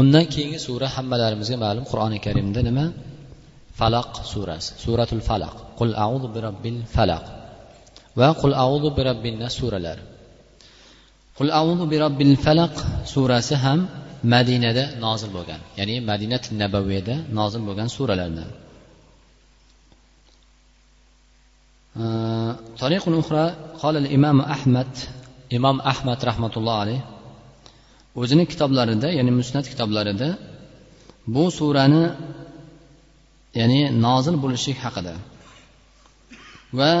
undan keyingi sura hammalarimizga ma'lum qur'oni karimda nima falaq surasi suratul falaq qul audu bi robbil falaq va qul audu bi robbin nas suralari qul audu bi robbil falaq surasi ham madinada nozil bo'lgan ya'ni madinat nabaviyada nozil bo'lgan suralardan طريق أخرى قال الإمام أحمد إمام أحمد رحمة الله عليه o'zini kitoblarida ya'ni musnat kitoblarida bu surani ya'ni nozil bo'lishlik haqida va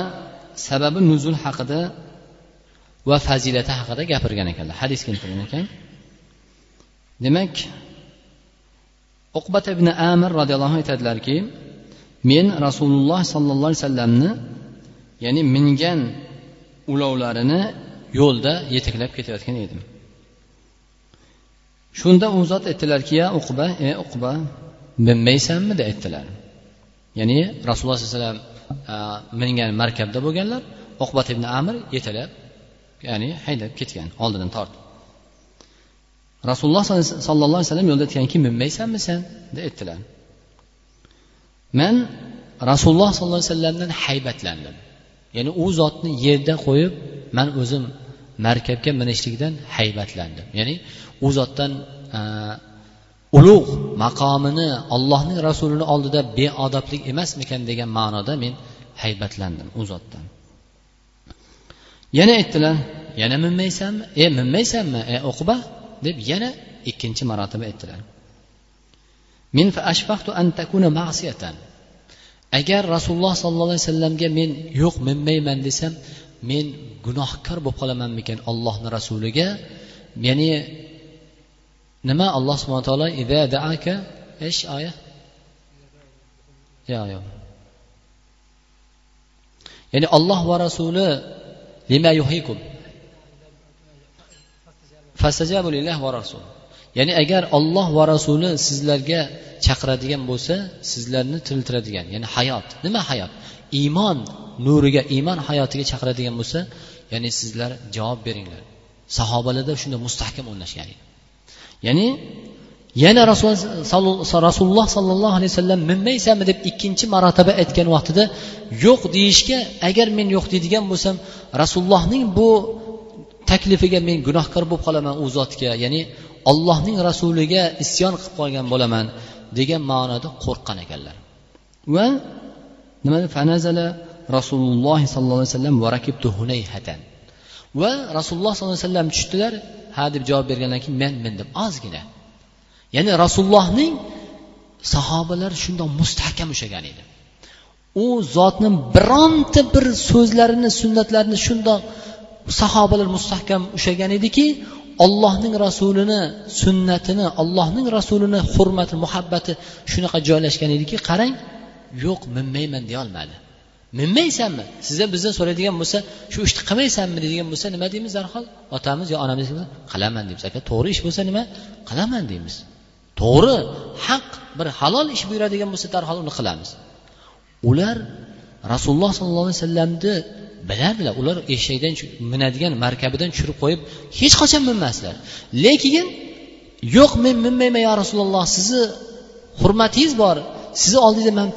sababi nuzul haqida va fazilati haqida gapirgan ekanlar hadis keltirgan ekan. Demak uqbat ibn amir roziyallohu anhu aytadilarki men rasululloh sollallohu alayhi vasallamni ya'ni mingan ulovlarini yo'lda yetaklab ketayotgan edim. Shunda u zot aytdilarki ya uqba e uqba minmaysanmi deb aytdilar. Ya'ni rasululloh sallallohu alayhi vasallam e, mingan markabda bo'lganlar uqbat ibn amir yetalab ya'ni haydab ketgan oldidan tortib rasululloh sollallohu alayhi vasallam yo'lda aytganki minmaysanmi sen? deb aytdilar. Man rasululloh sollallohu alayhi vasallamdan haybatlandim. Ya'ni u zotni yerda qo'yib man o'zim markabga minishlikdan haybatlandim. Ya'ni u zotdan ulug' maqomini allohning rasulini oldida beodoblik emasmikan degan ma'noda men haybatlandim u zotdan. Yana aytdilar yana minmaysanmi e minmaysanmi e uqba deb yana ikkinchi marotaba aytdilar. Min an takuna ma'siyatan. Agar rasululloh sollallohu alayhi vasallamga men yo'q minmayman desam men gunohkor bo'lib qolamanmikan ollohni rasuliga? Ya'ni nima alloh subhana taolo ida daaka ish oya? Yo'q yo'q ya'ni olloh va rasuli lima yuhikum fastajabu lillah va rasul ya'ni agar olloh va rasuli sizlarga chaqiradigan bo'lsa sizlarni tiriltiradigan ya'ni hayot. Nima hayot? Iymon nuriga iymon hayotiga chaqiradigan bo'lsa ya'ni sizlar javob beringlar. Sahobalarda shunda mustahkam o'rnashgan edi. Ya'ni yana rasululloh sollallohu alayhi vasallam minmaysanmi deb ikkinchi marotaba aytgan vaqtida yo'q deyishga agar men yo'q deydigan bo'lsam rasulullohning bu taklifiga men gunohkor bo'lib qolaman u zotga. Ya'ni ollohning rasuliga isyon qilib qolgan bo'laman degan ma'noda qo'rqqan ekanlar. Va nima fanazala rasululloh sollallohu alayhi vasallam hunayhatan. Va rasululloh sollallohu alayhi vasallam tushdilar. Ha deb javob bergandan keyin men mindim. Ozgina. Ya'ni rasulullohning sahobalar shundoq mustahkam ushlagan edi. U zotni bironta bir so'zlarini sunnatlarini shundoq sahobalar mustahkam ushlagan ediki ollohning rasulini sunnatini ollohning rasulini hurmati muhabbati shunaqa joylashgan ediki qarang yo'q minmayman deyolmadi. Minmaysanmi? Sizdan bizdan so'raydigan bo'lsa shu ishni qilmaysanmi deydigan bo'lsa nima deymiz darhol? Otamiz yo onamiz qilaman deymiz. Agar to'g'ri ish bo'lsa nima? Qilaman deymiz. To'g'ri haq bir halol ish buyuradigan bo'lsa darhol uni qilamiz. Ular rasululloh sollallohu alayhi vasallamni bilardilar. Ular eshakdan minadigan markabidan tushirib qo'yib hech qachon minmasdilar. Lekin yo'q men minmayman yo rasululloh sizni hurmatingiz bor. Sizni oldingizda man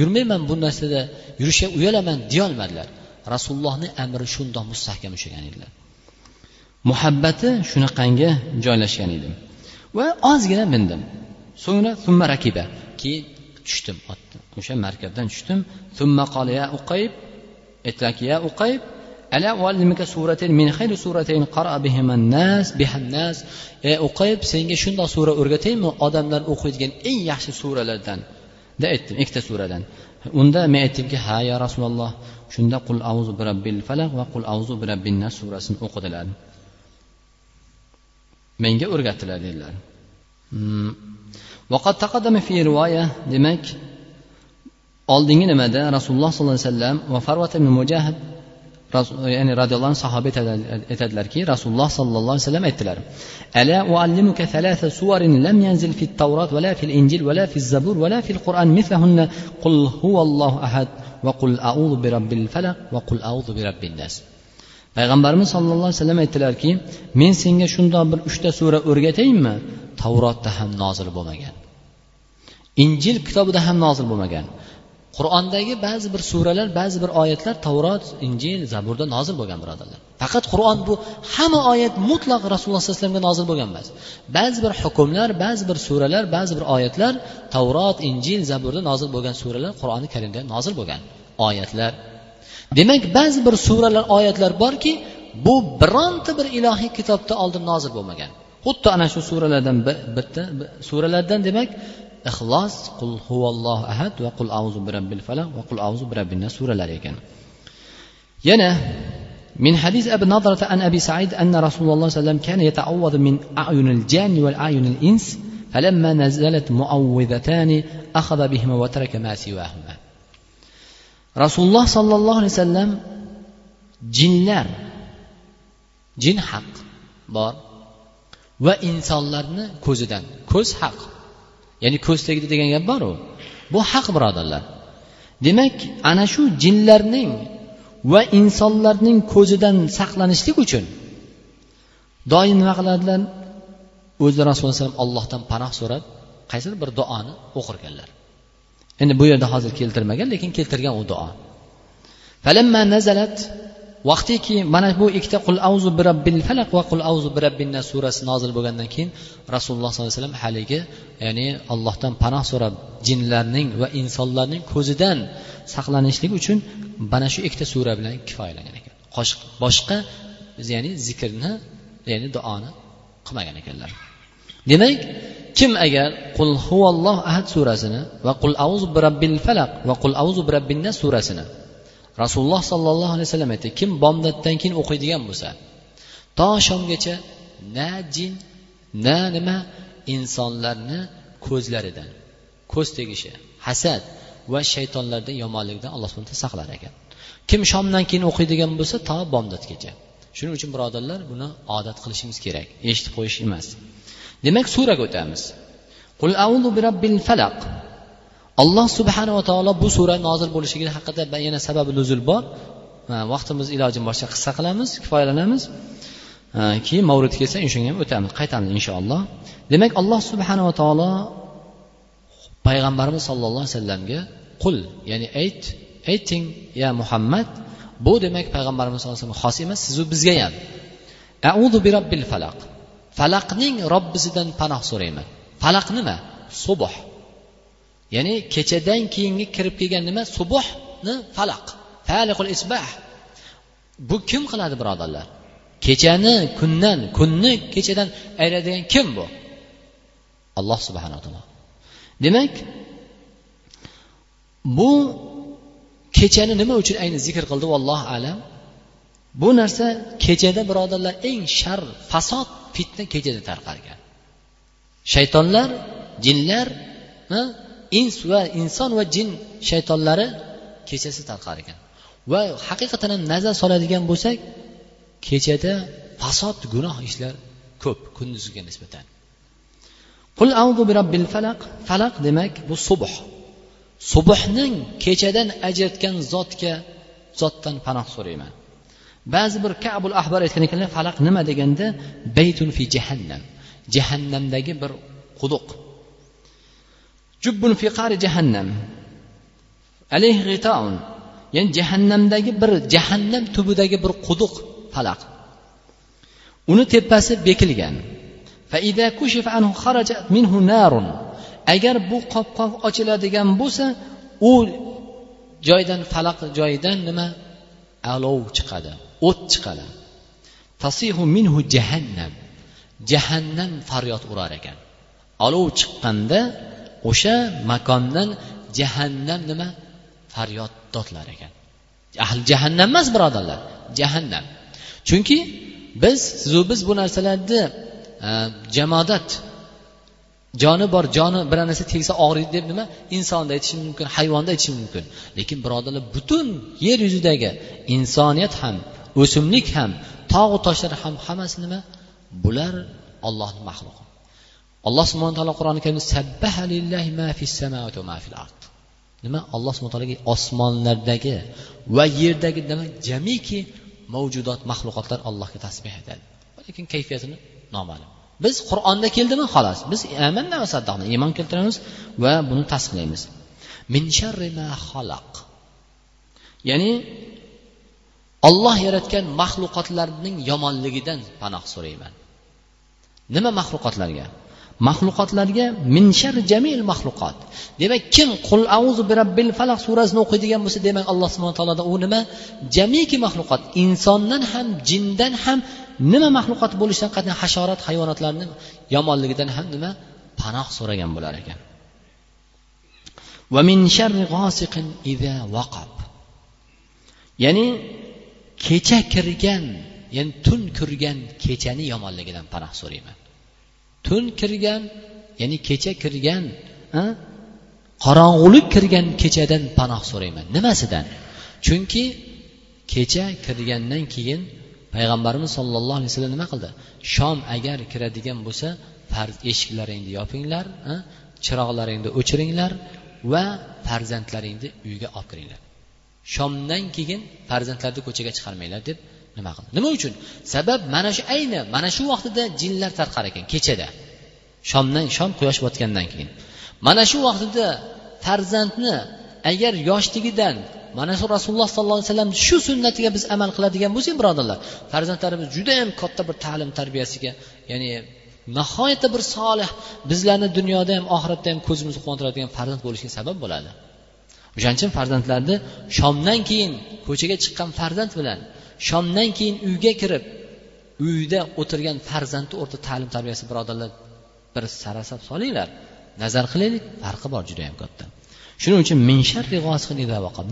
yurmayman bu narsada yurishga uyalaman deyolmadilar. Rasulullohni amri shundoq mustahkam ushlagan edilar. Muhabbati shunaqangi joylashgan edi va ozgina mindim. So'ngra summa rakiba keyin tushdim o'sha markabdan tushdim. Summa qala ya uqayb aytdilarki ya uqayb ala uallimika suratin min khayri suratin qara bihiman nas bihan nas ey uqayb senga shundoq sura o'rgataymi odamlar o'qiydigan eng yaxshi suralardan deb aytdim ikkita suradan unda men aytdimki ha ya rasululloh shunda qul auzu bi robbil falaq va qul auzu bi robbin nas surasini o'qidilar menga o'rgatdilar dedilar وقد تقدم في رواية demak oldingi nimada rasululloh sollallohu alayhi vasallam va farvat ibn mujahid ya'ni roziyallohu anhu sahoba aytadilarki rasululloh sollallohu alayhi vasallam aytdilar lam yanzil zabur ahad falaq payg'ambarimiz sallallohu alayhi vasallam aytdilarki men senga shundoq bir uchta sura o'rgataymi tavrotda ham nozil bo'lmagan. Injil kitobida ham nozil bo'lmagan. Qur'ondagi ba'zi bir suralar ba'zi bir oyatlar tavrot injil zaburda nozil bo'lgan birodarlar. Faqat qur'on bu hamma oyat mutlaq rasululloh sallallohu alayhi vasallamga nozil bo'lgan emas. Ba'zi bir hukmlar ba'zi bir suralar ba'zi bir oyatlar tavrot injil zaburda nozil bo'lgan suralar qur'oni karimda nozil bo'lgan oyatlar. Demak ba'zi bir suralar oyatlar borki bu bironta bir ilohiy kitobda oldin nozil bo'lmagan. Xuddi ana shu suralardan bitta suralardan demak ixlos qul huvallohu ahad va qul auzu birabbil falaq va qul auzu birabbin nas suralari ekan yana من حديث أبي نضرة عن أبي سعيد أن رسول الله صلى الله عليه وسلم كان يتعوذ من أعين الجان والأعين الإنس فلما نزلت معوذتان أخذ بهما وترك ما سواهما. رسول الله صلى الله عليه وسلم jinlar jin haq bor va insonlarni ko'zidan ko'z haq ya'ni ko'z tegdi degan gap boru. Bu haq birodarlar. Demak ana shu jinlarning va insonlarning ko'zidan saqlanishlik uchun doim nima qiladilar? O'zi rasululloh alayhi vasallam allohdan panoh so'rab qaysidir bir duoni o'qirganlar. Endi bu yerda hozir keltirmagan lekin keltirgan u duo. Nazalat vaqtiki mana bu ikkita qul avzu birabbil falaq va qul avzu birabbin nas surasi nozil bo'lgandan keyin rasululloh sollallohu alayhi vasallam haligi ya'ni allohdan panoh so'rab jinlarning va insonlarning ko'zidan saqlanishlik uchun mana shu ikkita sura bilan kifoyalangan ekan. Boshqa ya'ni zikrni ya'ni duoni qilmagan ekanlar. Demak kim agar qul huvalloh ahad surasini va qul auzu birabbil falaq va qul auzu birabbin nas surasini rasululloh sollallohu alayhi vasallam aytdi kim bomdoddan keyin o'qiydigan bo'lsa to shomgacha na jin na nima insonlarni ko'zlaridan ko'z tegishi hasad va shaytonlardan yomonlikdan alloh subhana saqlar ekan. Kim shomdan keyin o'qiydigan bo'lsa to bomdodgacha. Shuning uchun birodarlar buni odat qilishimiz kerak eshitib qo'yish emas. Demak suraga o'tamiz. Qul audu bi robbil falaq. Alloh subhanava taolo bu sura nozil bo'lishligi haqida yana sababi nuzul bor. Vaqtimiz ilojim boricha qissa qilamiz kifoyalanamiz. Keyin mavrid kelsa shunga ham o'tamiz. Qaytamiz inshaalloh. Demak alloh subhanava taolo payg'ambarimiz sollallohu alayhi vasallamga qul ya'ni ayt ayting ya muhammad bu demak payg'ambarimiz sallallohu alayhi vasallam xos emas sizu bizga ham. Audu bi robbil falaq. Falaqning robbisidan panoh so'rayman. Falaq nima? Subuh. Ya'ni kechadan keyingi kirib kelgan nima? Subuhni falaq. Faliqul isbah. Bu kim qiladi birodarlar? Kechani kundan kunni kechadan ayiradigan kim bu? Alloh subhanaa taolo. Demak bu kechani nima uchun ayni zikr qildi vallohu alam? Bu narsa kechada birodarlar eng shar fasod fitna kechada tarqalgan. Shaytonlar jinlar ins va inson va jin shaytonlari kechasi tarqar ekan. Va haqiqatan ham nazar soladigan bo'lsak kechada fasod gunoh ishlar ko'p kunduzgiga nisbatan. Qul audu bi robbil falaq. Falaq demak bu subh. Subhning kechadan ajratgan zotga zotdan panoh so'rayman. Ba'zi bir kabul ahbar aytgan ekanlar falaq nima deganda? Baytun fi jahannam. Jahannamdagi bir quduq. Jubbun fiqari jahannam. Alayhi g'itaun ya'ni jahannamdagi bir jahannam tubidagi bir quduq falaq uni tepasi bekilgan. Agar bu qopqoq ochiladigan bo'lsa u joydan falaq joyidan nima? Alov chiqadi o't chiqadi. Tasihu minhu jahannam. Jahannam faryod urar ekan. Olov chiqqanda o'sha makondan jahannam nima? Faryod dodlar ekan. Ahli jahannam emas birodarlar. Jahannam. Chunki biz sizu biz bu narsalarni e, jamodat joni bor joni bir narsa tegsa og'riydi deb nima? Insonda aytish mumkin hayvonda aytish mumkin. Lekin birodarlar butun yer yuzidagi insoniyat ham o'simlik ham tog'u toshlar ham hammasi nima? Bular ollohni maxluqi. Alloh subhana taolo qur'oni karimda nima? Alloh subhana taologa osmonlardagi va yerdagi nima? Jamiki mavjudot maxluqotlar allohga tasbeh aytadi lekin kayfiyatini noma'lum. Biz qur'onda keldimi? Xolos. Biz iymon keltiramiz va buni tasdiqlaymiz. Min sharri ma xalaq. Ya'ni olloh yaratgan maxluqotlarning yomonligidan panoh so'rayman. Nima maxluqotlarga maxluqotlarga minshar jamil maxluqot demak kim qul auzu birabbil falaq surasini o'qiydigan bo'lsa demak alloh subhana taoloda u nima? Jamiki maxluqot insondan ham jindan ham nima maxluqot bo'lishidan qat'iy hasharot hayvonotlarni yomonligidan ham nima? Panoh so'ragan bo'lar ekan. Va min sharri g'osiqin idza vaqab ya'ni kecha kirgan ya'ni tun kirgan kechani yomonligidan panoh so'rayman. Tun kirgan ya'ni kecha kirgan qorong'ulik kirgan kechadan panoh so'rayman. Nimasidan? Chunki kecha kirgandan keyin payg'ambarimiz sollallohu alayhi vasallam nima qildi? Shom agar kiradigan bo'lsa farz eshiklaringni yopinglar chiroqlaringni o'chiringlar va farzandlaringni uyga olib kiringlar. Shomdan keyin farzandlarni ko'chaga chiqarmanglar deb nima qildi? Nima uchun? Sabab mana shu ayni mana shu vaqtida jinlar tarqar ekan kechada. Shomdan shom quyosh botgandan keyin. Mana shu vaqtida farzandni agar yoshligidan mana shu rasululloh sollallohu alayhi vasallam shu sunnatiga biz amal qiladigan bo'lsak birodarlar farzandlarimiz judayam katta bir ta'lim tarbiyasiga ya'ni nihoyatda bir solih bizlarni dunyoda ham oxiratda ham ko'zimizni quvontiradigan farzand bo'lishiga sabab bo'ladi. O'shaning uchun farzandlarni shomdan keyin ko'chaga chiqqan farzand bilan shomdan keyin uyga kirib uyda o'tirgan farzandni o'rta ta'lim tarbiyasi birodarlar bir sarasab solinglar. Nazar qilaylik farqi bor juda yam katta. Shuning uchun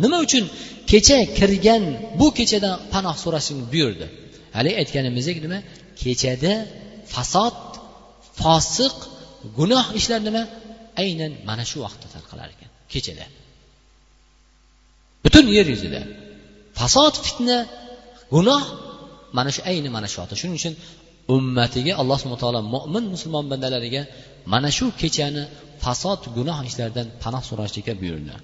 nima uchun kecha kirgan bu kechadan panoh so'rashni buyurdi? Haligi aytganimizdek nima? Kechada fasod fosiq gunoh ishlar nima? Aynan mana shu vaqtda tarqalar ekan. Kechada. Butun yer yuzida. Fasod fitna gunoh mana shu ayni mana shu shuning uchun ummatiga alloh subhana taolo mo'min musulmon bandalariga mana shu kechani fasod gunoh ishlardan panoh so'rashlikka buyurdi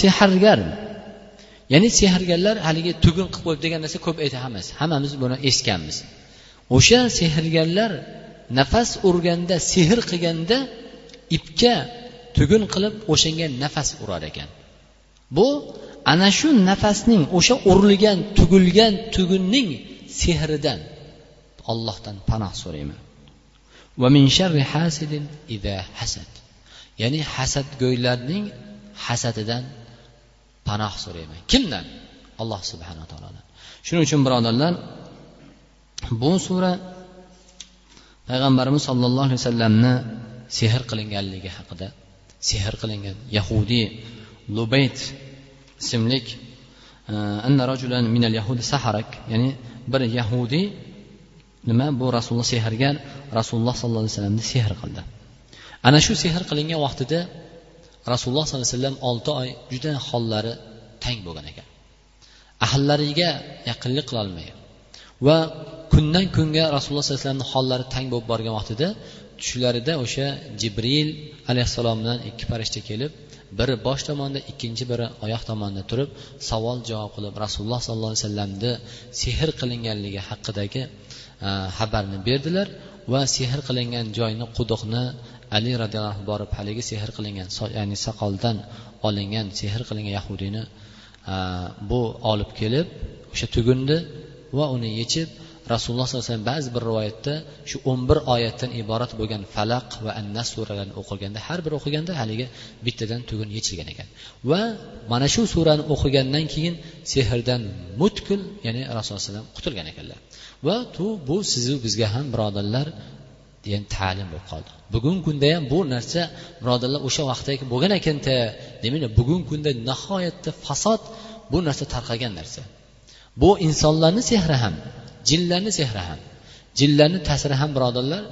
sehrgar ya'ni sehrgarlar haligi tugun qilib qo'yib degan narsa ko'p aytamiz hammamiz buni eshitganmiz. O'sha sehrgarlar nafas urganda sehr qilganda ipga tugun qilib o'shanga nafas urar ekan. Bu ana shu nafasning o'sha urilgan tugilgan tugunning sehridan ollohdan panoh so'rayman. Va min sharri hasidin ida hasad. Ya'ni hasadgo'ylarning hasadidan panoh so'rayman. Kimdan? Alloh subhana taolodan. Shuning uchun birodarlar bu sura payg'ambarimiz sollallohu alayhi vasallamni sehr qilinganligi haqida sehr qilingan. Yahudiy lubayt ismlik e, anna rajulan minal yahudi saharak. Ya'ni bir yahudiy nima? Bu rasululloh sehrgar rasululloh sollallohu alayhi vasallamni sehr qildi. Ana shu sehr qilingan vaqtida rasululloh sollallohu alayhi vasallam olti oy juda hollari tang bo'lgan ekan. Ahllariga yaqinlik qilolmay va kundan kunga rasululloh sollallohu alayhi vasallamni hollari tang bo'lib borgan vaqtida tushlarida o'sha jibril alayhissalom bilan ikki farishta kelib biri bosh tomonda ikkinchi biri oyoq tomonda turib savol javob qilib rasululloh sollallohu alayhi vasallamni sehr qilinganligi haqidagi e, xabarni berdilar va sehr qilingan joyni quduqni ali roziyallohu anhu borib haligi sehr qilingan ya'ni soqoldan olingan sehr qilingan yahudiyni e, bu olib kelib o'sha tugunni va uni yechib rasululloh sollallohu alayhi vasallam ba'zi bir rivoyatda shu o'n bir oyatdan iborat bo'lgan falaq va annas suralarini o'qilganda har bir o'qiganda haligi bittadan tugun yechilgan ekan. Va mana shu surani o'qigandan keyin sehrdan mutkul ya'ni rasululloh alayhi vasallam qutulgan ekanlar. Va tu bu sizu bizga ham birodarlar degan ta'lim bo'lib qoldi. Bugungi kunda ham bu narsa birodarlar o'sha vaqtdagi bo'lgan ekanda demak bugungi kunda nihoyatda fasod bu narsa tarqagan narsa. Bu insonlarni sehri ham jinlarni sehri ham jinlarni ta'siri ham birodarlar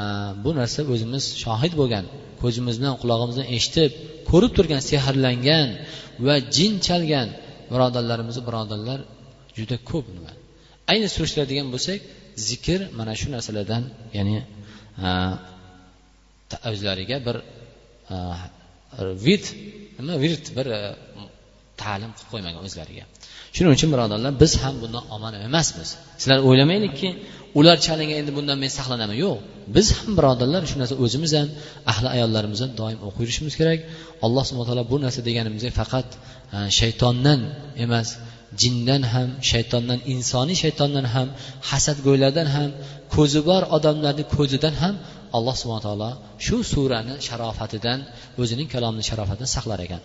e, bu narsa o'zimiz shohid bo'lgan ko'zimiz bilan qulog'imizdan eshitib ko'rib turgan sehrlangan va jin chalgan birodarlarimiz birodarlar juda ko'p nima. Ayni surishtiradigan bo'lsak zikr mana shu narsalardan ya'ni e, o'zlariga bir e, vid nima virt bir ta'lim qilib qo'ymagan o'zlariga. Shuning uchun birodarlar biz ham bundan omon emasmiz. Sizlar o'ylamaylikki ular chalingan endi bundan men saqlanaman yo'q biz ham birodarlar shu narsa o'zimiz ham ahli ayollarimiz ham doim o'qib yurishimiz kerak. Alloh subhana taolo bu narsa deganimizga faqat e, shaytondan emas jindan ham shaytondan insoniy shaytondan ham hasadgo'ylardan ham ko'zi bor odamlarni ko'zidan ham alloh subhana taolo shu surani sharofatidan o'zining kalomini sharofatidan saqlar ekan.